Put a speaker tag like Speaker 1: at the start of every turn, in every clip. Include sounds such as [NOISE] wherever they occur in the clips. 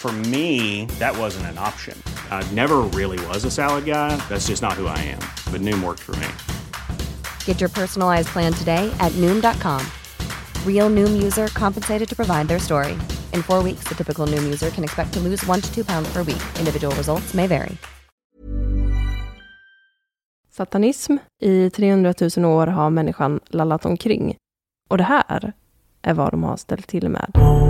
Speaker 1: For me, that wasn't an option. I never really was a salad guy. That's just not who I am. But Noom worked for me.
Speaker 2: Get your personalized plan today at Noom.com. Real Noom user compensated to provide their story. In four weeks, the typical Noom user can expect to lose one to two pounds per week. Individual results may vary.
Speaker 3: Satanism. I 300 000 år har människan lallat omkring. Och det här är vad de har ställt till med.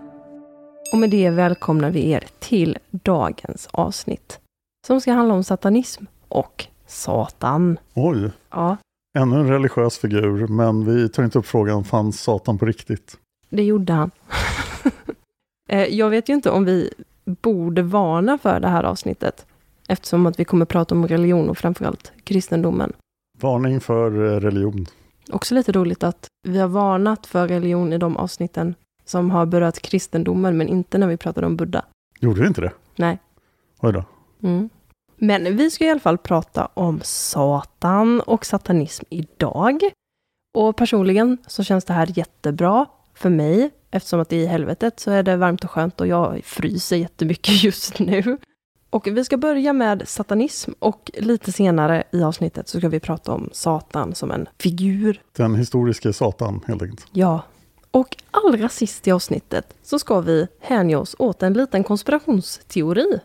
Speaker 3: Och med det välkomnar vi er till dagens avsnitt. Som ska handla om satanism och Satan.
Speaker 4: Oj,
Speaker 3: Ja,
Speaker 4: ännu en religiös figur, men vi tar inte upp frågan, fanns Satan på riktigt?
Speaker 3: det gjorde han. [LAUGHS] Eh, Jag vet ju inte om vi borde varna för det här avsnittet. Eftersom att vi kommer prata om religion och framförallt kristendomen.
Speaker 4: Varning för eh, religion.
Speaker 3: Också lite roligt att vi har varnat för religion i de avsnitten som har berört kristendomen, men inte när vi pratade om Buddha.
Speaker 4: Gjorde vi inte det?
Speaker 3: Nej.
Speaker 4: Oj då.
Speaker 3: Mm. Men vi ska i alla fall prata om Satan och satanism idag. Och personligen så känns det här jättebra för mig. Eftersom att i helvetet så är det varmt och skönt och jag fryser jättemycket [LAUGHS] just nu. Och vi ska börja med satanism och lite senare i avsnittet så ska vi prata om Satan som en figur.
Speaker 4: Den historiske Satan, helt enkelt.
Speaker 3: Ja. Och allra sist i avsnittet så ska vi hänge oss åt en liten konspirationsteori.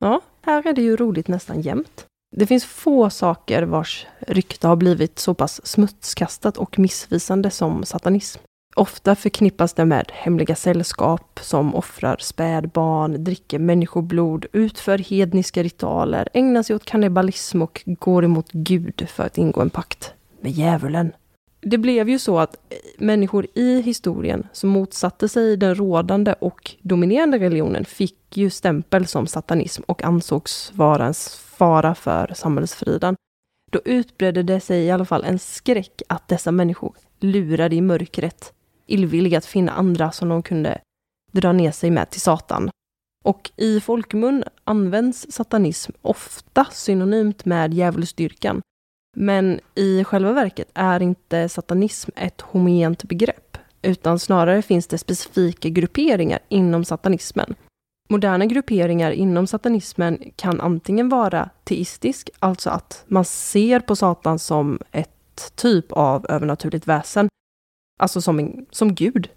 Speaker 3: Ja, här är det ju roligt nästan jämt. Det finns få saker vars rykte har blivit så pass smutskastat och missvisande som satanism. Ofta förknippas det med hemliga sällskap som offrar spädbarn, dricker människoblod, utför hedniska ritualer, ägnar sig åt kannibalism och går emot Gud för att ingå en pakt med djävulen. Det blev ju så att eh, människor i historien som motsatte sig den rådande och dominerande religionen fick ju stämpel som satanism och ansågs vara en fara för samhällsfriden. Då utbredde det sig i alla fall en skräck att dessa människor lurade i mörkret, illvilliga att finna andra som de kunde dra ner sig med till Satan. Och i folkmun används satanism ofta synonymt med djävulsdyrkan. Men i själva verket är inte satanism ett homogent begrepp, utan snarare finns det specifika grupperingar inom satanismen. Moderna grupperingar inom satanismen kan antingen vara teistisk, alltså att man ser på Satan som ett typ av övernaturligt väsen, alltså som, en, som Gud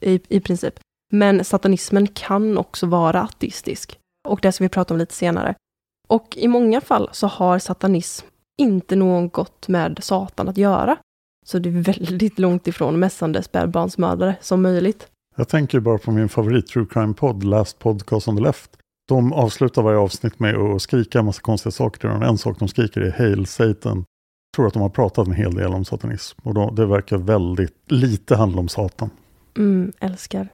Speaker 3: i, i princip. Men satanismen kan också vara ateistisk, och det ska vi prata om lite senare. Och i många fall så har satanism inte något med Satan att göra. Så det är väldigt långt ifrån mässande spädbarnsmördare som möjligt.
Speaker 4: Jag tänker bara på min favorit True Crime-podd, Last Podcast on the Left. De avslutar varje avsnitt med att skrika en massa konstiga saker varandra. En sak de skriker är Hail Satan. Jag tror att de har pratat en hel del om satanism. Och då, det verkar väldigt lite handla om Satan.
Speaker 3: Mm, älskar.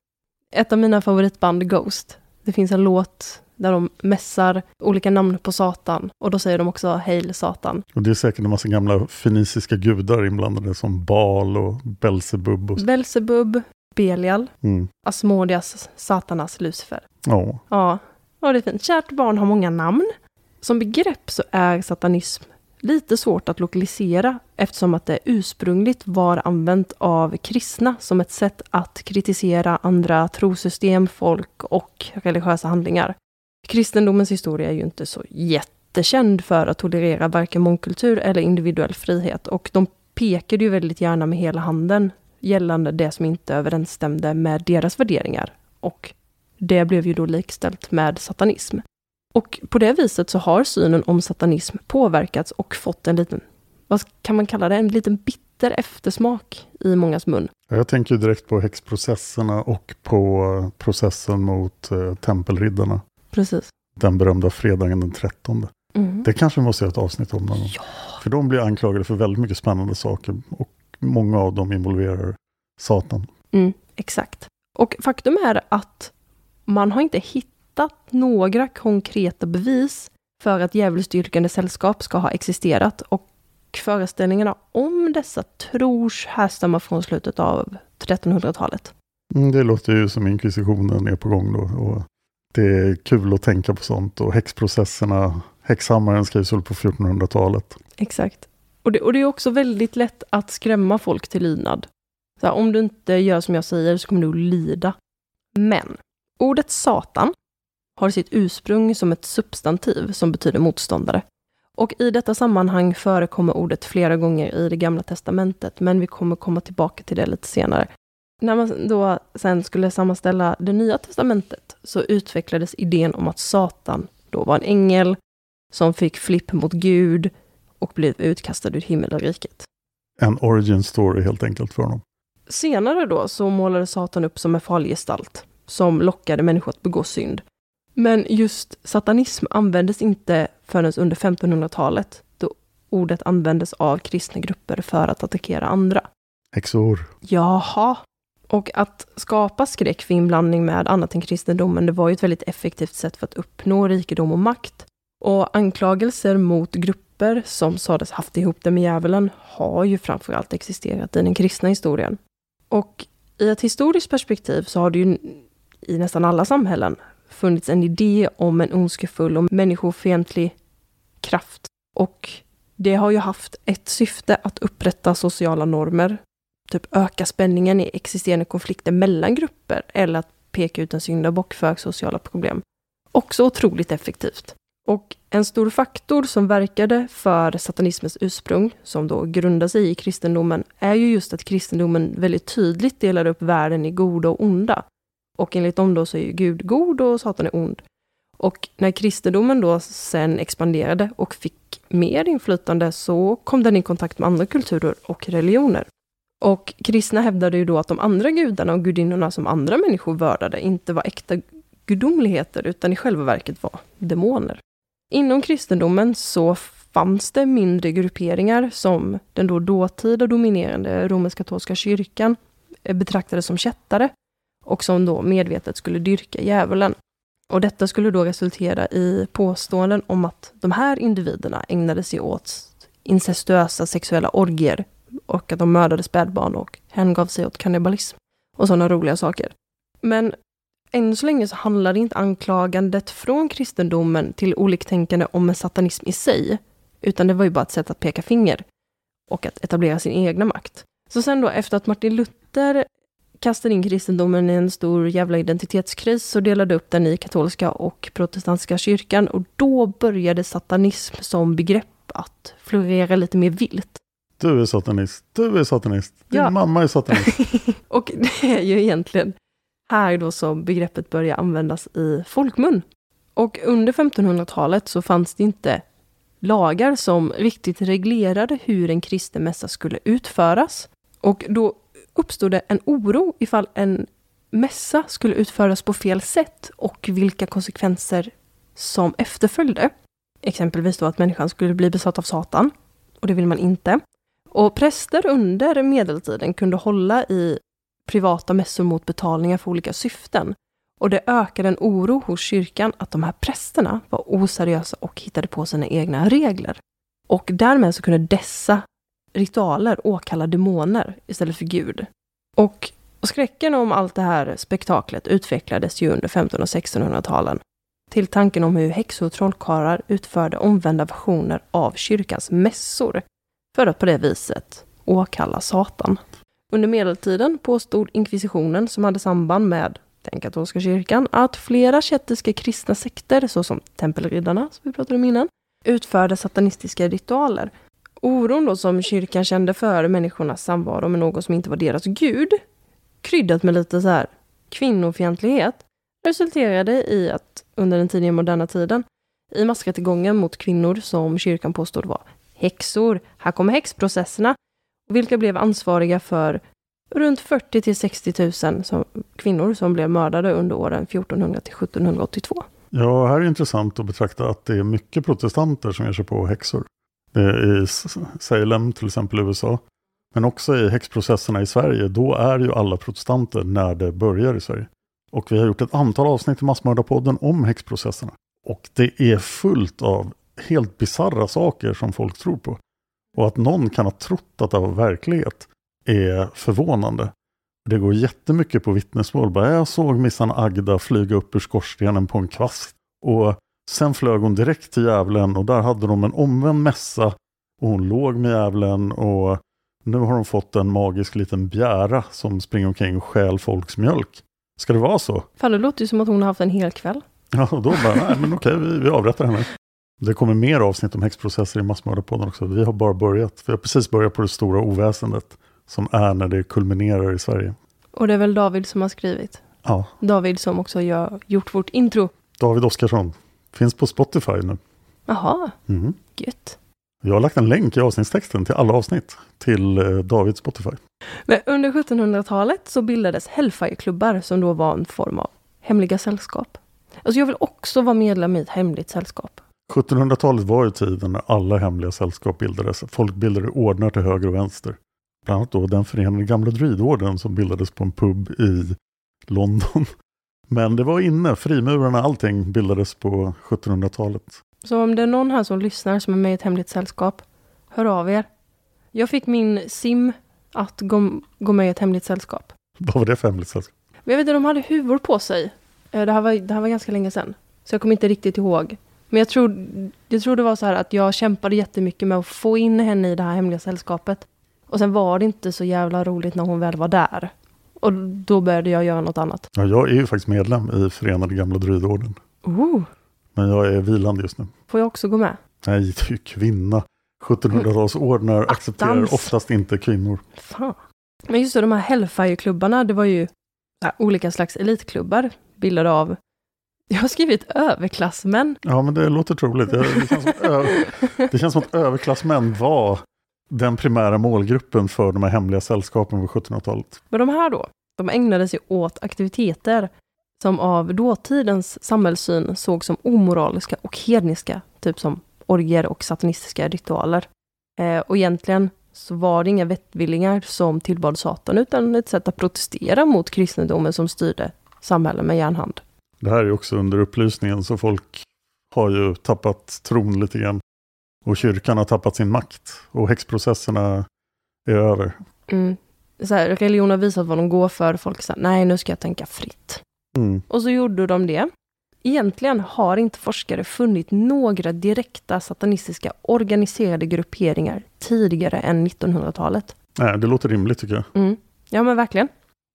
Speaker 3: Ett av mina favoritband, Ghost. Det finns en låt där de mässar olika namn på Satan. Och då säger de också Hail Satan.
Speaker 4: Och det är säkert en massa gamla feniciska gudar inblandade som Baal och Belzebub. Och...
Speaker 3: Belzebub, Belial,
Speaker 4: Mm.
Speaker 3: Asmodeas, Satanas, Lucifer.
Speaker 4: Ja,
Speaker 3: Ja, ja, det är fint. Kärt barn har många namn. Som begrepp så är satanism lite svårt att lokalisera eftersom att det ursprungligt var använt av kristna som ett sätt att kritisera andra trosystem, folk och religiösa handlingar. Kristendomens historia är ju inte så jättekänd för att tolerera varken mångkultur eller individuell frihet och de pekade ju väldigt gärna med hela handen gällande det som inte överensstämde med deras värderingar. Och det blev ju då likställt med satanism. Och på det viset så har synen om satanism påverkats och fått en liten, vad kan man kalla det, en liten bitter eftersmak i mångas mun.
Speaker 4: jag tänker direkt på häxprocesserna och på processen mot eh, tempelriddarna.
Speaker 3: Precis.
Speaker 4: Den berömda fredagen den 13.
Speaker 3: Mm.
Speaker 4: Det kanske vi måste göra ett avsnitt om någon gång. För de blir anklagade för väldigt mycket spännande saker. Och många av dem involverar Satan.
Speaker 3: Mm, exakt. Och faktum är att man har inte hittat några konkreta bevis för att djävulsdyrkande sällskap ska ha existerat och föreställningarna om dessa tros härstammar från slutet av 1300-talet.
Speaker 4: Mm, det låter ju som inkvisitionen är på gång då. Och det är kul att tänka på sånt. Och häxprocesserna, häxhammaren skrivs väl på 1400-talet.
Speaker 3: Exakt. Och det, och det är också väldigt lätt att skrämma folk till lydnad. Så här, om du inte gör som jag säger så kommer du att lida. Men ordet Satan har sitt ursprung som ett substantiv som betyder motståndare. Och i detta sammanhang förekommer ordet flera gånger i det gamla testamentet, men vi kommer komma tillbaka till det lite senare. När man då sen skulle sammanställa det nya testamentet så utvecklades idén om att Satan då var en ängel som fick flipp mot Gud och blev utkastad ur himmelriket.
Speaker 4: En origin story helt enkelt för honom.
Speaker 3: Senare då så målades Satan upp som en farlig gestalt som lockade människor att begå synd. Men just satanism användes inte förrän under 1500-talet då ordet användes av kristna grupper för att attackera andra.
Speaker 4: Häxor.
Speaker 3: Jaha. Och att skapa skräck för inblandning med annat än kristendomen, det var ju ett väldigt effektivt sätt för att uppnå rikedom och makt. Och anklagelser mot grupper som sades haft ihop det med djävulen har ju framförallt existerat i den kristna historien. Och i ett historiskt perspektiv så har det ju i nästan alla samhällen funnits en idé om en ondskefull och människofientlig kraft. Och det har ju haft ett syfte att upprätta sociala normer, typ öka spänningen i existerande konflikter mellan grupper eller att peka ut en syndabock för sociala problem. Också otroligt effektivt. Och en stor faktor som verkade för satanismens ursprung, som då grundar sig i kristendomen, är ju just att kristendomen väldigt tydligt delar upp världen i goda och onda. Och enligt dem då så är ju Gud god och Satan är ond. Och när kristendomen då sen expanderade och fick mer inflytande så kom den i kontakt med andra kulturer och religioner. Och kristna hävdade ju då att de andra gudarna och gudinnorna som andra människor vördade inte var äkta gudomligheter utan i själva verket var demoner. Inom kristendomen så fanns det mindre grupperingar som den då dåtida dominerande romersk-katolska kyrkan eh, betraktade som kättare och som då medvetet skulle dyrka djävulen. Och detta skulle då resultera i påståenden om att de här individerna ägnade sig åt incestuösa sexuella orgier och att de mördade spädbarn och hängav sig åt kannibalism och sådana roliga saker. Men än så länge så handlar inte anklagandet från kristendomen till oliktänkande om en satanism i sig, utan det var ju bara ett sätt att peka finger och att etablera sin egna makt. Så sen då efter att Martin Luther kastade in kristendomen i en stor jävla identitetskris så delade upp den i katolska och protestantiska kyrkan och då började satanism som begrepp att florera lite mer vilt.
Speaker 4: Du är satanist, du är satanist, din
Speaker 3: Ja.
Speaker 4: mamma är satanist. [LAUGHS]
Speaker 3: Och det är ju egentligen här då som begreppet börjar användas i folkmun. Och under 1500-talet så fanns det inte lagar som riktigt reglerade hur en kristen mässa skulle utföras. Och då uppstod det en oro ifall en mässa skulle utföras på fel sätt och vilka konsekvenser som efterföljde. Exempelvis då att människan skulle bli besatt av Satan. Och det vill man inte. Och präster under medeltiden kunde hålla i privata mässor mot betalningar för olika syften. Och det ökade en oro hos kyrkan att de här prästerna var oseriösa och hittade på sina egna regler. Och därmed så kunde dessa ritualer åkalla demoner istället för Gud. Och skräcken om allt det här spektaklet utvecklades ju under 1500 och 1600-talen till tanken om hur häxor och trollkarlar utförde omvända versioner av kyrkans mässor för att på det viset åkalla Satan. Under medeltiden påstod inkvisitionen, som hade samband med den katolska kyrkan, att flera kettiska kristna sekter, såsom tempelriddarna, som vi pratade om innan, utförde satanistiska ritualer. Oron då som kyrkan kände för människornas samvaro med någon som inte var deras gud, kryddat med lite så här kvinnofientlighet, resulterade i att under den tidiga moderna tiden i massrättegångar mot kvinnor som kyrkan påstod var häxor. Här kommer häxprocesserna, vilka blev ansvariga för runt 40 till 60 000 som, kvinnor som blev mördade under åren 1400 till 1782.
Speaker 4: Ja, här är intressant att betrakta att det är mycket protestanter som ger sig på häxor. Det är I Salem till exempel i USA. Men också i häxprocesserna i Sverige, då är ju alla protestanter när det börjar i Sverige. Och vi har gjort ett antal avsnitt i Massmördarpodden om häxprocesserna. Och det är fullt av helt bizarra saker som folk tror på. Och att någon kan ha trott att det var verklighet är förvånande. Det går jättemycket på vittnesmål. Bara, jag såg missan Agda flyga upp ur skorstenen på en kvast. Och sen flög hon direkt till djävulen och där hade de en omvänd mässa. Och hon låg med djävulen och nu har de fått en magisk liten bjära som springer omkring och stjäl folks mjölk. Ska det vara så?
Speaker 3: Fan, det låter ju som att hon har haft en hel kväll.
Speaker 4: Ja, och då bara, nej men okej, vi, vi avrättar henne. Det kommer mer avsnitt om häxprocesser i Massmördarpodden också. Vi har bara börjat. Vi har precis börjat på det stora oväsendet som är när det kulminerar i Sverige.
Speaker 3: Och det är väl David som har skrivit?
Speaker 4: Ja.
Speaker 3: David som också har gjort vårt intro.
Speaker 4: David Oskarsson. Finns på Spotify nu.
Speaker 3: Jaha,
Speaker 4: mm.
Speaker 3: gött.
Speaker 4: Jag har lagt en länk i avsnittstexten till alla avsnitt till eh, Davids Spotify.
Speaker 3: Men under 1700-talet så bildades Hellfire-klubbar som då var en form av hemliga sällskap. Alltså jag vill också vara medlem i ett hemligt sällskap.
Speaker 4: 1700-talet var ju tiden när alla hemliga sällskap bildades. Folk bildade ordnar till höger och vänster. Bland annat då den förenade gamla druidorden som bildades på en pub i London. [LAUGHS] Men det var inne, frimurarna, allting bildades på 1700-talet.
Speaker 3: Så om det är någon här som lyssnar som är med i ett hemligt sällskap, hör av er. Jag fick min sim att gå, gå med i ett hemligt sällskap. [LAUGHS]
Speaker 4: Vad var det för hemligt sällskap?
Speaker 3: Jag vet inte, de hade huvor på sig. Eh, det här, var, det här var ganska länge sedan. Så jag kommer inte riktigt ihåg. Men jag tror, jag tror det var så här att jag kämpade jättemycket med att få in henne i det här hemliga sällskapet. Och sen var det inte så jävla roligt när hon väl var där. Och då började jag göra något annat.
Speaker 4: Ja, jag är ju faktiskt medlem i Förenade Gamla Druidorden.
Speaker 3: Uh.
Speaker 4: Men jag är vilande just nu.
Speaker 3: Får jag också gå med?
Speaker 4: Nej, du är ju kvinna. 1700-talsordnar accepterar oftast inte kvinnor.
Speaker 3: Fan. Men just det, de här Hellfire-klubbarna, det var ju olika slags elitklubbar bildade av jag har skrivit överklassmän.
Speaker 4: Ja, men det låter troligt. Det, känns som, det känns som att överklassmän var den primära målgruppen för de här hemliga sällskapen på 1700-talet.
Speaker 3: Men de här då, de ägnade sig åt aktiviteter som av dåtidens samhällssyn såg som omoraliska och hedniska, typ som orger och satanistiska ritualer. Eh, och egentligen så var det inga vettvillingar som tillbad Satan, utan ett sätt att protestera mot kristendomen som styrde samhället med järnhand.
Speaker 4: Det här är också under upplysningen, så folk har ju tappat tron lite grann. Och kyrkan har tappat sin makt. Och häxprocesserna är över.
Speaker 3: Mm. Så här, religion har visat vad de går för. Folk säger nej nu ska jag tänka fritt.
Speaker 4: Mm.
Speaker 3: Och så gjorde de det. Egentligen har inte forskare funnit några direkta satanistiska organiserade grupperingar tidigare än 1900-talet.
Speaker 4: Nej, det låter rimligt tycker jag.
Speaker 3: Mm. Ja men verkligen.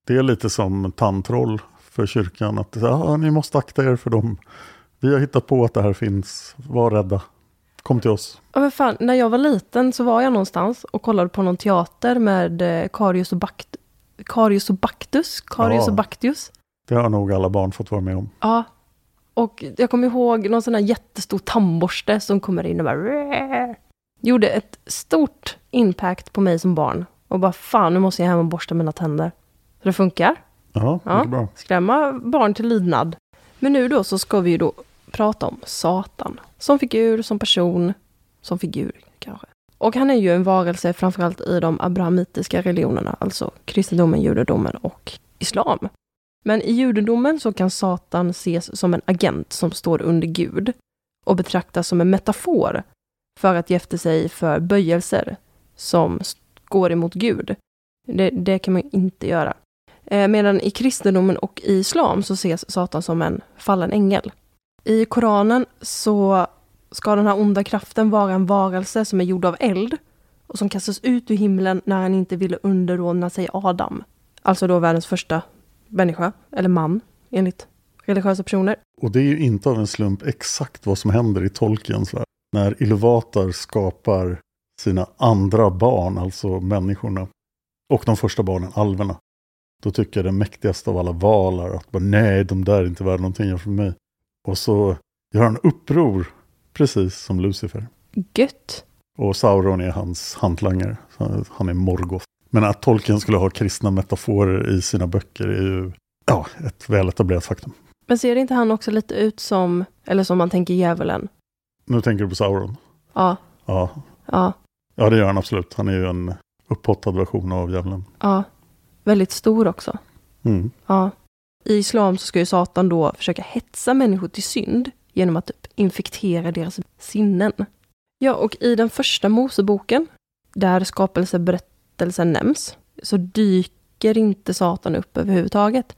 Speaker 4: Det är lite som tantroll för kyrkan. Att ja, ni måste akta er för dem. Vi har hittat på att det här finns. Var rädda. Kom till oss.
Speaker 3: Ja, men fan, när jag var liten så var jag någonstans och kollade på någon teater med eh, Karius och, Bakt Karius och Baktus. Karius
Speaker 4: Ja.
Speaker 3: och Baktius.
Speaker 4: Det har nog alla barn fått vara med om.
Speaker 3: Ja. Och jag kommer ihåg någon sån här jättestor tandborste som kommer in och bara... Gjorde ett stort impact på mig som barn. Och bara fan, nu måste jag hem och borsta mina tänder. Så det funkar.
Speaker 4: Ja, mycket bra.
Speaker 3: skrämma barn till lydnad. Men nu då så ska vi ju då prata om Satan. Som figur, som person, som figur kanske. Och han är ju en varelse framförallt i de abrahamitiska religionerna, alltså kristendomen, judendomen och islam. Men i judendomen så kan Satan ses som en agent som står under Gud och betraktas som en metafor för att ge efter sig för böjelser som går emot Gud. Det, det kan man inte göra. Eh, medan i kristendomen och i islam så ses Satan som en fallen ängel. I Koranen så ska den här onda kraften vara en varelse som är gjord av eld och som kastas ut ur himlen när han inte ville underordna sig Adam. Alltså då världens första människa, eller man, enligt religiösa personer.
Speaker 4: Och det är ju inte av en slump exakt vad som händer i Tolkiens värld. När Iluvatar skapar sina andra barn, alltså människorna, och de första barnen, alverna. Då tycker den mäktigaste av alla valar att bara, nej, de där är inte värda någonting för mig. Och så gör han uppror, precis som Lucifer.
Speaker 3: Gött.
Speaker 4: Och Sauron är hans hantlangare. Han är Morgoth. Men att Tolkien skulle ha kristna metaforer i sina böcker är ju ja, ett väletablerat faktum.
Speaker 3: Men ser inte han också lite ut som, eller som man tänker djävulen?
Speaker 4: Nu tänker du på Sauron?
Speaker 3: Ja,
Speaker 4: Ja,
Speaker 3: ja,
Speaker 4: ja det gör han absolut. Han är ju en upphottad version av djävulen.
Speaker 3: ja. Väldigt stor också.
Speaker 4: Mm.
Speaker 3: Ja. I islam så ska ju Satan då försöka hetsa människor till synd genom att typ infektera deras sinnen. Ja, och i den första Moseboken, där skapelseberättelsen nämns, så dyker inte Satan upp överhuvudtaget.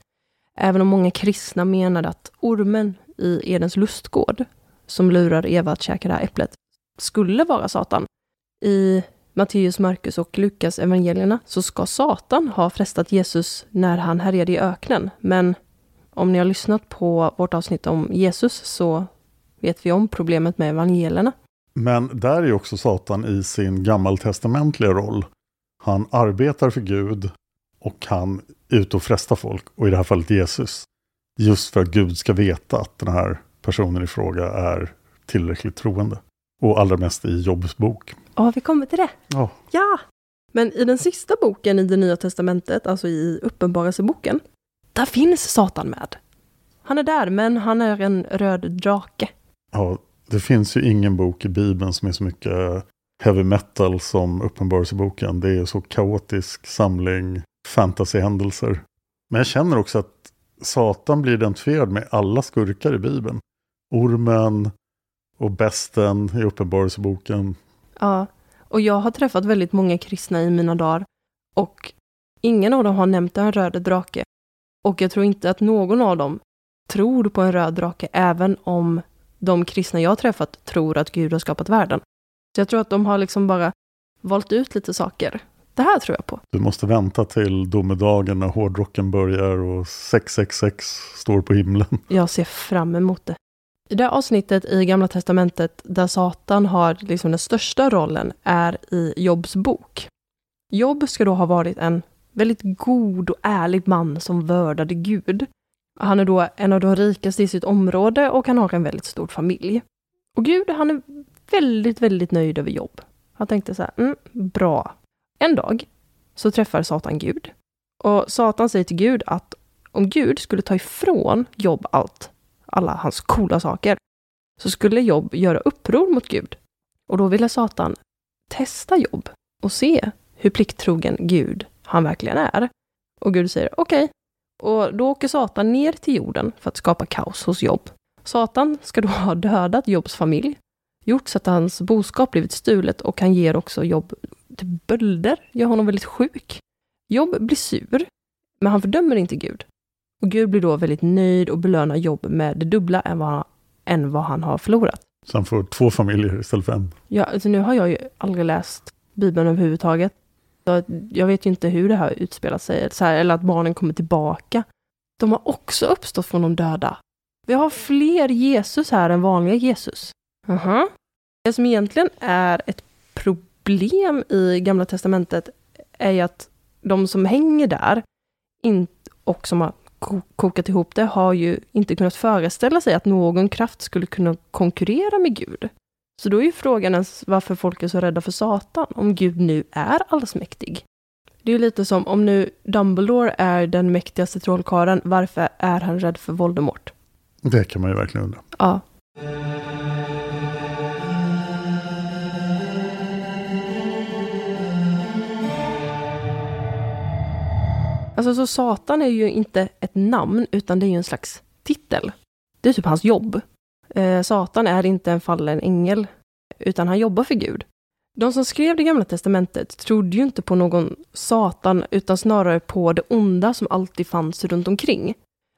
Speaker 3: Även om många kristna menade att ormen i Edens lustgård, som lurar Eva att käka det här äpplet, skulle vara Satan. I Matteus, Markus och Lukas evangelierna så ska Satan ha frestat Jesus när han härjade i öknen. Men om ni har lyssnat på vårt avsnitt om Jesus så vet vi om problemet med evangelierna.
Speaker 4: Men där är ju också Satan i sin gammaltestamentliga roll. Han arbetar för Gud och han är ute och frestar folk. Och i det här fallet Jesus. Just för att Gud ska veta att den här personen i fråga är tillräckligt troende. Och allra mest i Jobs bok.
Speaker 3: Ja, vi kommer till det.
Speaker 4: Ja,
Speaker 3: Ja! Men i den sista boken i det nya testamentet, alltså i Uppenbarelseboken, där finns Satan med. Han är där, men han är en röd drake.
Speaker 4: ja, det finns ju ingen bok i Bibeln som är så mycket heavy metal som Uppenbarelseboken. Det är så kaotisk samling fantasyhändelser. Men jag känner också att Satan blir identifierad med alla skurkar i Bibeln. Ormen och besten i Uppenbarelseboken.
Speaker 3: Ja, och jag har träffat väldigt många kristna i mina dagar och ingen av dem har nämnt en röd drake. Och jag tror inte att någon av dem tror på en röd drake, även om de kristna jag har träffat tror att Gud har skapat världen. Så jag tror att de har liksom bara valt ut lite saker. Det här tror jag på.
Speaker 4: Du måste vänta till domedagen när hårdrocken börjar och 666 står på himlen.
Speaker 3: Jag ser fram emot det. I det avsnittet i Gamla Testamentet där Satan har liksom den största rollen är i Jobs bok. Job ska då ha varit en väldigt god och ärlig man som vördade Gud. Han är då en av de rikaste i sitt område och han har en väldigt stor familj. Och Gud, han är väldigt, väldigt nöjd över Job. Han tänkte så här, mm, bra. En dag så träffar Satan Gud. Och Satan säger till Gud att om Gud skulle ta ifrån Job allt, alla hans coola saker, så skulle Jobb göra uppror mot Gud. Och då ville Satan testa Jobb och se hur plikttrogen Gud han verkligen är. Och Gud säger okej. Och då åker Satan ner till jorden för att skapa kaos hos Jobb. Satan ska då ha dödat Jobs familj, gjort så att hans boskap blivit stulet och han ger också Jobb bölder, gör honom väldigt sjuk. Jobb blir sur, men han fördömer inte Gud. Och Gud blir då väldigt nöjd och belönar Jobb med det dubbla än vad han, än vad han har förlorat.
Speaker 4: Så han får två familjer istället för en.
Speaker 3: Ja, alltså nu har jag ju aldrig läst Bibeln överhuvudtaget. Så jag vet ju inte hur det här utspelar sig, så här, eller att barnen kommer tillbaka. De har också uppstått från de döda. Vi har fler Jesus här än vanliga Jesus. Aha. Det som egentligen är ett problem i Gamla Testamentet är ju att de som hänger där och som har kokat ihop det har ju inte kunnat föreställa sig att någon kraft skulle kunna konkurrera med Gud. Så då är ju frågan ens varför folk är så rädda för Satan, om Gud nu är allsmäktig. Det är ju lite som om nu Dumbledore är den mäktigaste trollkarlen, varför är han rädd för Voldemort?
Speaker 4: Det kan man ju verkligen undra.
Speaker 3: Ja. Alltså så Satan är ju inte ett namn, utan det är ju en slags titel. Det är typ hans jobb. Eh, Satan är inte en fallen ängel, utan han jobbar för Gud. De som skrev det gamla testamentet trodde ju inte på någon Satan, utan snarare på det onda som alltid fanns runt omkring.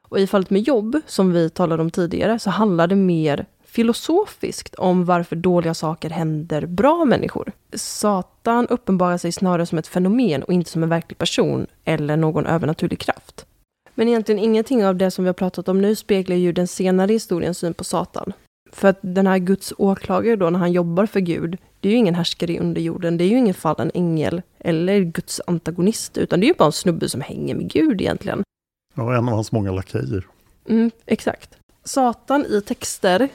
Speaker 3: Och i fallet med jobb, som vi talade om tidigare, så handlar det mer filosofiskt om varför dåliga saker händer bra människor. Satan uppenbarar sig snarare som ett fenomen och inte som en verklig person eller någon övernaturlig kraft. Men egentligen ingenting av det som vi har pratat om nu speglar ju den senare historiens syn på Satan. För att den här Guds åklagare då, när han jobbar för Gud, det är ju ingen härskare i underjorden, det är ju ingen fallen ängel eller Guds antagonist, utan det är ju bara en snubbe som hänger med Gud egentligen.
Speaker 4: Ja, en av hans många lakejer.
Speaker 3: Mm, exakt. Satan i texter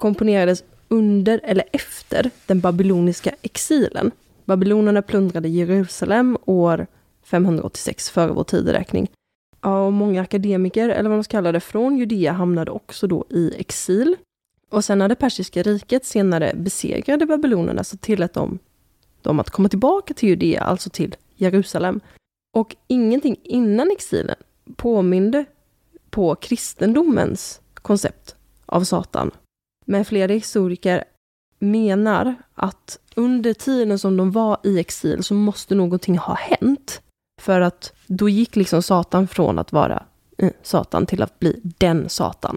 Speaker 3: komponerades under eller efter den babyloniska exilen. Babylonerna plundrade Jerusalem år 586 före vår tideräkning. Ja, och många akademiker, eller vad man ska kalla det, från Judea hamnade också då i exil. Och sen när det persiska riket senare besegrade babylonerna så tillät de dem att komma tillbaka till Judea, alltså till Jerusalem. Och ingenting innan exilen påminde på kristendomens koncept av Satan. Men flera historiker menar att under tiden som de var i exil så måste någonting ha hänt. För att då gick liksom Satan från att vara eh, Satan till att bli den Satan.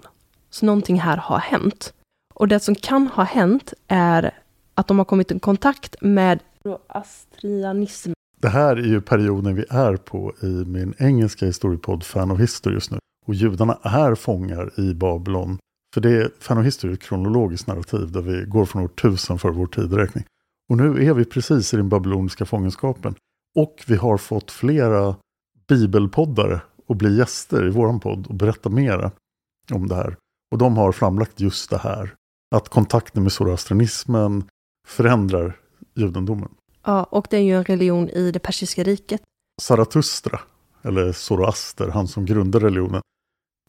Speaker 3: Så någonting här har hänt. Och det som kan ha hänt är att de har kommit i kontakt med astrianism.
Speaker 4: Det här är ju perioden vi är på i min engelska historiepodd Fan of History just nu. Och judarna är fångar i Babylon. För det är Fan History ett kronologiskt narrativ där vi går från år 1000 för vår tideräkning. Och nu är vi precis i den babyloniska fångenskapen. Och vi har fått flera bibelpoddare att bli gäster i våran podd och berätta mera om det här. Och de har framlagt just det här. Att kontakten med zoroastrianismen förändrar judendomen.
Speaker 3: Ja, och det är ju en religion i det persiska riket.
Speaker 4: Zarathustra, eller Zoroaster, han som grundade religionen.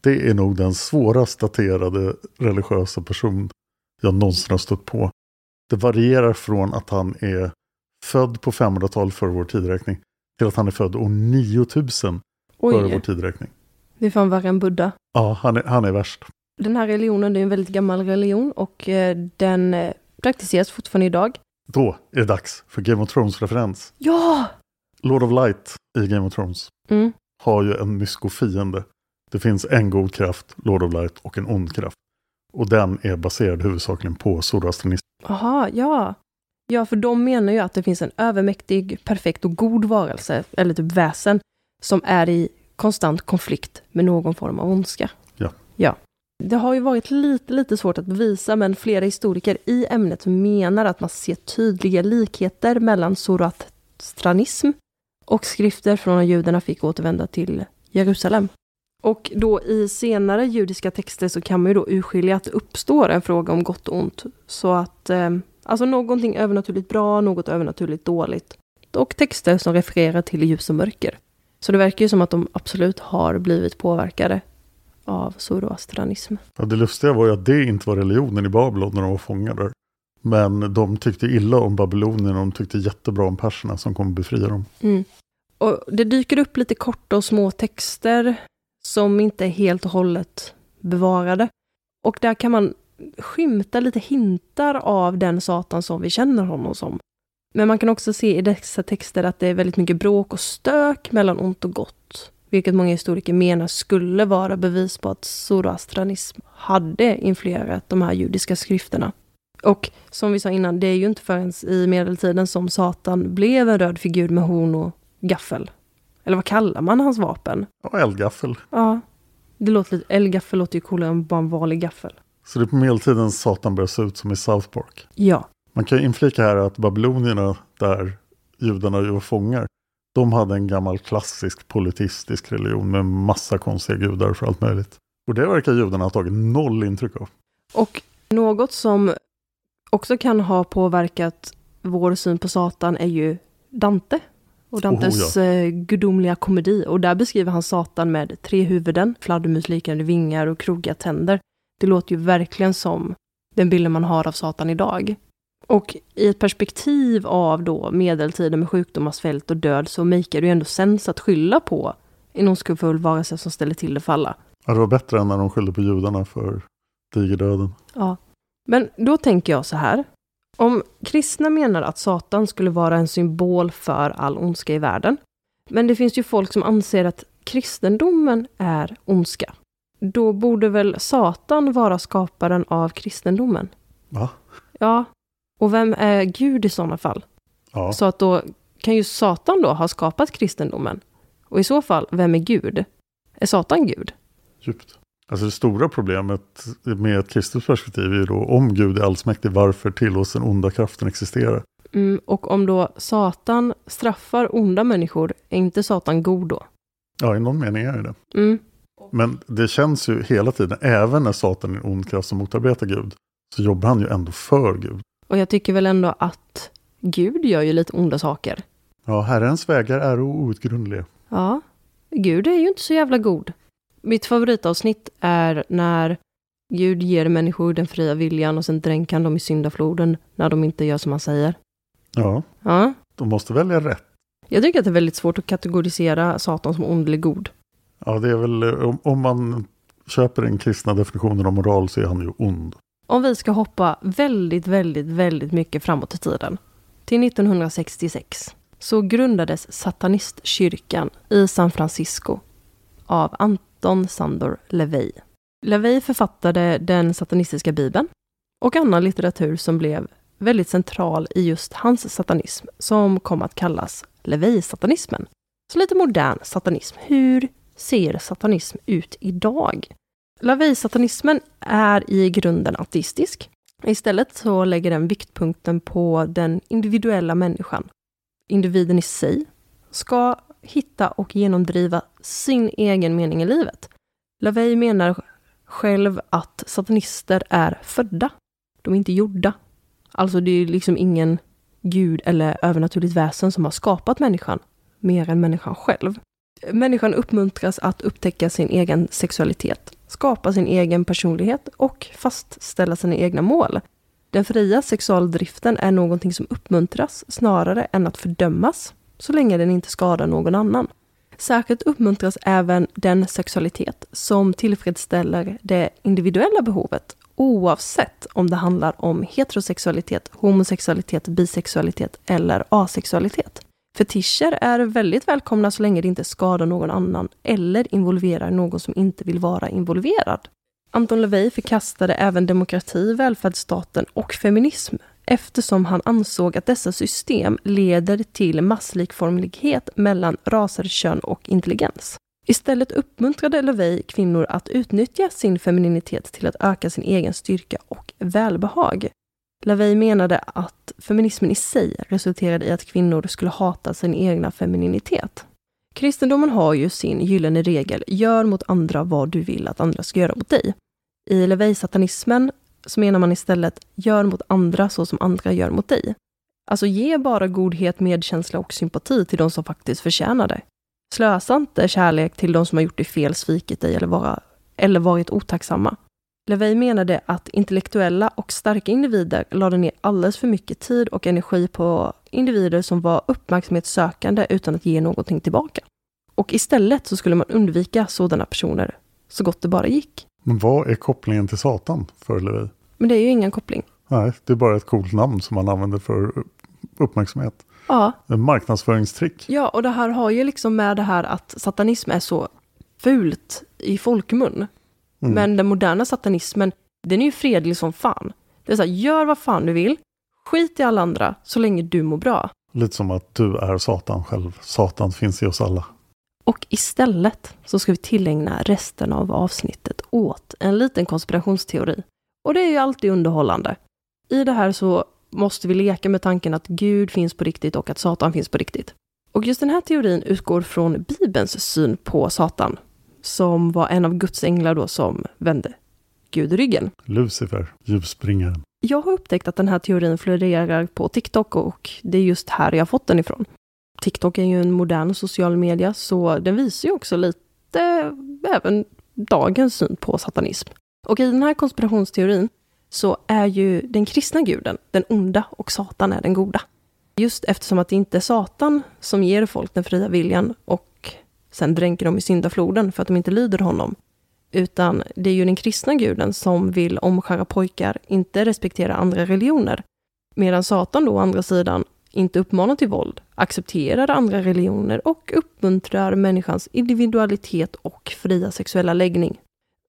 Speaker 4: Det är nog den svårast daterade religiösa person jag någonsin har stött på. Det varierar från att han är född på 500-talet före vår tidräkning till att han är född år 9000
Speaker 3: Oj.
Speaker 4: före vår tidräkning.
Speaker 3: Det är fan värre än Buddha.
Speaker 4: Ja, han är, han är värst.
Speaker 3: Den här religionen det är en väldigt gammal religion och eh, den eh, praktiseras fortfarande idag.
Speaker 4: Då är det dags för Game of Thrones-referens.
Speaker 3: Ja!
Speaker 4: Lord of Light i Game of Thrones
Speaker 3: Mm.
Speaker 4: har ju en myskofiende. Det finns en god kraft, Lord of Light, och en ond kraft. Och den är baserad huvudsakligen på zoroastrianism.
Speaker 3: Aha, ja. Ja, för de menar ju att det finns en övermäktig, perfekt och god varelse, eller typ väsen, som är i konstant konflikt med någon form av ondska.
Speaker 4: Ja.
Speaker 3: Ja. Det har ju varit lite, lite svårt att bevisa, men flera historiker i ämnet menar att man ser tydliga likheter mellan zoroastranism och skrifter från när judarna fick återvända till Jerusalem. Och då i senare judiska texter så kan man ju då urskilja att det uppstår en fråga om gott och ont. Så att, eh, alltså någonting övernaturligt bra, något övernaturligt dåligt. Och texter som refererar till ljus och mörker. Så det verkar ju som att de absolut har blivit påverkade av zoroastranism.
Speaker 4: Ja, det lustiga var ju att det inte var religionen i Babylon när de var fångar där. Men de tyckte illa om babylonierna och de tyckte jättebra om perserna som kom befria dem.
Speaker 3: Mm. Och det dyker upp lite korta och små texter som inte är helt och hållet bevarade. Och där kan man skymta lite hintar av den Satan som vi känner honom som. Men man kan också se i dessa texter att det är väldigt mycket bråk och stök mellan ont och gott. Vilket många historiker menar skulle vara bevis på att zoroastranism hade influerat de här judiska skrifterna. Och som vi sa innan, det är ju inte förrän i medeltiden som Satan blev en röd figur med horn och gaffel. Eller vad kallar man hans vapen?
Speaker 4: Ja, eldgaffel.
Speaker 3: Ja, det låter lite, eldgaffel låter ju coolare än bara en vanlig gaffel.
Speaker 4: Så det är på medeltiden Satan börjar se ut som i South Park.
Speaker 3: Ja.
Speaker 4: Man kan ju inflika här att babylonierna, där judarna ju var fångar, de hade en gammal klassisk politistisk religion med massa konstiga gudar för allt möjligt. Och det verkar judarna ha tagit noll intryck av.
Speaker 3: Och något som också kan ha påverkat vår syn på Satan är ju Dante. Och Dantes
Speaker 4: Oh,
Speaker 3: eh, gudomliga komedi. Och där beskriver han Satan med tre huvuden, fladdermusliknande vingar och krokiga tänder. Det låter ju verkligen som den bilden man har av Satan idag. Och i ett perspektiv av då medeltiden med sjukdomar, svält och död så makear det ju ändå sens att skylla på en ondskefull varelse som ställer till det för alla.
Speaker 4: Ja, det var bättre än när de skyllde på judarna för digerdöden.
Speaker 3: Ja. Men då tänker jag så här. Om kristna menar att Satan skulle vara en symbol för all ondska i världen, men det finns ju folk som anser att kristendomen är ondska. Då borde väl Satan vara skaparen av kristendomen?
Speaker 4: Va?
Speaker 3: Ja. Och vem är Gud i sådana fall?
Speaker 4: Ja.
Speaker 3: Så att då kan ju Satan då ha skapat kristendomen. Och i så fall, vem är Gud? Är Satan Gud?
Speaker 4: Djupt. Alltså det stora problemet med ett kristet perspektiv är ju då om Gud är allsmäktig, varför tillåts den onda kraften existera?
Speaker 3: Mm, och om då Satan straffar onda människor, är inte Satan god då?
Speaker 4: Ja, i någon mening är det.
Speaker 3: Mm.
Speaker 4: Men det känns ju hela tiden, även när Satan är en ond kraft som motarbetar Gud, så jobbar han ju ändå för Gud.
Speaker 3: Och jag tycker väl ändå att Gud gör ju lite onda saker.
Speaker 4: Ja, Herrens vägar är outgrundliga.
Speaker 3: Ja, Gud är ju inte så jävla god. Mitt favoritavsnitt är när Gud ger människor den fria viljan och sen dränker han dem i syndafloden när de inte gör som han säger.
Speaker 4: Ja,
Speaker 3: Ja,
Speaker 4: de måste välja rätt.
Speaker 3: jag tycker att det är väldigt svårt att kategorisera Satan som ond eller god.
Speaker 4: Ja, det är väl eh, om, om man köper den kristna definitionen av moral så är han ju ond.
Speaker 3: Om vi ska hoppa väldigt, väldigt, väldigt mycket framåt i tiden. Till 1966 så grundades satanistkyrkan i San Francisco av Anton Sandor LeVey. LeVey författade den satanistiska bibeln och annan litteratur som blev väldigt central i just hans satanism som kom att kallas LeVey-satanismen. Så lite modern satanism. Hur ser satanism ut idag? LeVey-satanismen är i grunden ateistisk. Istället så lägger den viktpunkten på den individuella människan. Individen i sig ska hitta och genomdriva sin egen mening i livet. LaVey menar själv att satanister är födda. De är inte gjorda. Alltså det är liksom ingen gud eller övernaturligt väsen som har skapat människan mer än människan själv. Människan uppmuntras att upptäcka sin egen sexualitet, skapa sin egen personlighet och fastställa sina egna mål. Den fria sexualdriften är någonting som uppmuntras snarare än att fördömas, så länge den inte skadar någon annan. Särskilt uppmuntras även den sexualitet som tillfredsställer det individuella behovet oavsett om det handlar om heterosexualitet, homosexualitet, bisexualitet eller asexualitet. Fetischer är väldigt välkomna så länge det inte skadar någon annan eller involverar någon som inte vill vara involverad. Anton LaVey förkastade även demokrati, välfärdsstaten och feminism eftersom han ansåg att dessa system leder till masslikformighet mellan raser, kön och intelligens. Istället uppmuntrade LaVey kvinnor att utnyttja sin femininitet till att öka sin egen styrka och välbehag. LaVey menade att feminismen i sig resulterade i att kvinnor skulle hata sin egna femininitet. Kristendomen har ju sin gyllene regel, gör mot andra vad du vill att andra ska göra mot dig. I LaVey-satanismen så menar man istället, gör mot andra så som andra gör mot dig. Alltså ge bara godhet, medkänsla och sympati till de som faktiskt förtjänar det. Slösa inte kärlek till de som har gjort dig fel, svikit dig eller, vara, eller varit otacksamma. LaVey menade att intellektuella och starka individer lade ner alldeles för mycket tid och energi på individer som var uppmärksamhetssökande utan att ge någonting tillbaka. Och istället så skulle man undvika sådana personer så gott det bara gick.
Speaker 4: Men vad är kopplingen till Satan för Levi?
Speaker 3: Men det är ju ingen koppling.
Speaker 4: Nej, det är bara ett coolt namn som man använder för uppmärksamhet.
Speaker 3: Ja.
Speaker 4: En marknadsföringstrick.
Speaker 3: Ja, och det här har ju liksom med det här att satanism är så fult i folkmun.
Speaker 4: Mm.
Speaker 3: Men den moderna satanismen, den är ju fredlig som fan. Det är så här, gör vad fan du vill, skit i alla andra, så länge du mår bra.
Speaker 4: Lite som att du är Satan själv. Satan finns i oss alla.
Speaker 3: Och istället så ska vi tillägna resten av avsnittet åt en liten konspirationsteori. Och det är ju alltid underhållande. I det här så måste vi leka med tanken att Gud finns på riktigt och att Satan finns på riktigt. Och just den här teorin utgår från Bibelns syn på Satan, som var en av Guds änglar då som vände Gud ryggen.
Speaker 4: Lucifer, ljusbringaren.
Speaker 3: Jag har upptäckt att den här teorin florerar på TikTok och det är just här jag fått den ifrån. TikTok är ju en modern social media, så den visar ju också lite även dagens syn på satanism. Och i den här konspirationsteorin så är ju den kristna guden den onda och Satan är den goda. Just eftersom att det inte är Satan som ger folk den fria viljan och sen dränker dem i syndafloden för att de inte lyder honom. Utan det är ju den kristna guden som vill omskära pojkar, inte respektera andra religioner. Medan Satan då å andra sidan inte uppmanar till våld, accepterar andra religioner och uppmuntrar människans individualitet och fria sexuella läggning.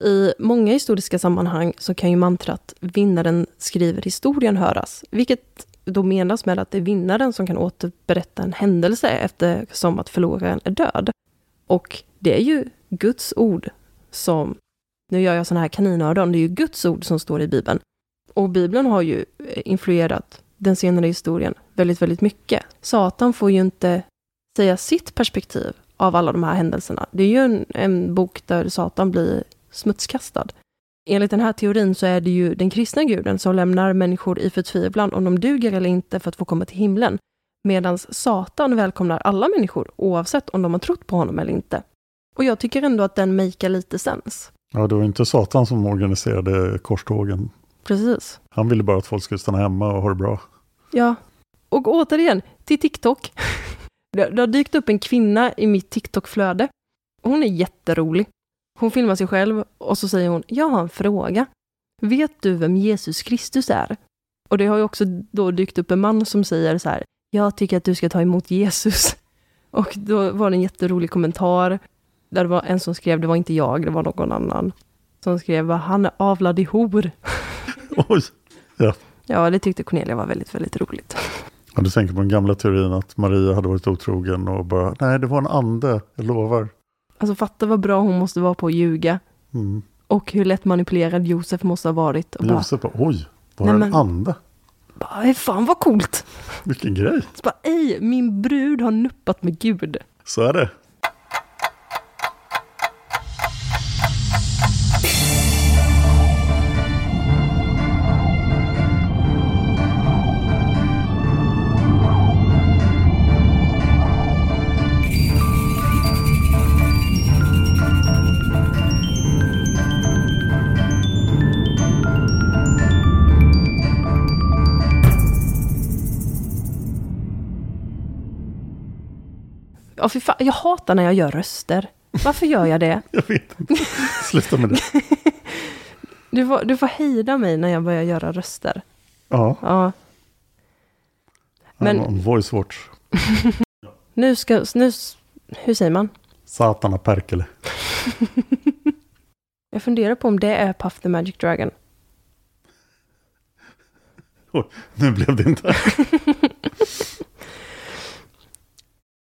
Speaker 3: I många historiska sammanhang så kan ju mantrat vinnaren skriver historien höras, vilket då menas med att det är vinnaren som kan återberätta en händelse eftersom att förloraren är död. Och det är ju Guds ord som, nu gör jag sådana här kaninöron, det är ju Guds ord som står i Bibeln. Och Bibeln har ju eh, influerat den senare historien väldigt, väldigt mycket. Satan får ju inte säga sitt perspektiv av alla de här händelserna. Det är ju en, en bok där Satan blir smutskastad. Enligt den här teorin så är det ju den kristna guden som lämnar människor i förtvivlan om de duger eller inte för att få komma till himlen. Medan Satan välkomnar alla människor oavsett om de har trott på honom eller inte. Och jag tycker ändå att den makar lite sens.
Speaker 4: Ja, det var inte Satan som organiserade korstågen.
Speaker 3: Precis.
Speaker 4: Han ville bara att folk skulle stanna hemma och ha det bra.
Speaker 3: Ja. Och återigen, till TikTok. [LAUGHS] Det, har dykt upp en kvinna i mitt TikTok-flöde. Hon är jätterolig. Hon filmar sig själv och så säger hon, jag har en fråga. Vet du vem Jesus Kristus är? Och det har ju också då dykt upp en man som säger så här, jag tycker att du ska ta emot Jesus. [LAUGHS] Och då var det en jätterolig kommentar, där det var en som skrev, det var inte jag, det var någon annan, som skrev, han är avlad i hor. [LAUGHS]
Speaker 4: Oj! [LAUGHS] Ja.
Speaker 3: Ja, det tyckte Cornelia var väldigt, väldigt roligt.
Speaker 4: Ja, du tänker på den gamla teorin att Maria hade varit otrogen och bara, nej det var en ande, jag lovar.
Speaker 3: Alltså fatta vad bra hon måste vara på att ljuga.
Speaker 4: Mm.
Speaker 3: Och hur lätt manipulerad Josef måste ha varit. Och
Speaker 4: Josef bara, oj, var det en ande?
Speaker 3: bara, "Ej, fan vad coolt!
Speaker 4: Vilken grej.
Speaker 3: Så bara, ej, min brud har nuppat med Gud.
Speaker 4: Så är det.
Speaker 3: Fy fan, jag hatar när jag gör röster. Varför gör jag det? [LAUGHS]
Speaker 4: Jag vet inte. Sluta med det. [LAUGHS]
Speaker 3: Du får, du får hejda mig när jag börjar göra röster.
Speaker 4: Ja,
Speaker 3: Ja. Men-
Speaker 4: Men... voice watch. [LAUGHS]
Speaker 3: Nu ska, nu, hur säger man?
Speaker 4: Satana Perkele.
Speaker 3: Jag funderar på om det är Puff the Magic Dragon.
Speaker 4: Oj, nu blev det inte.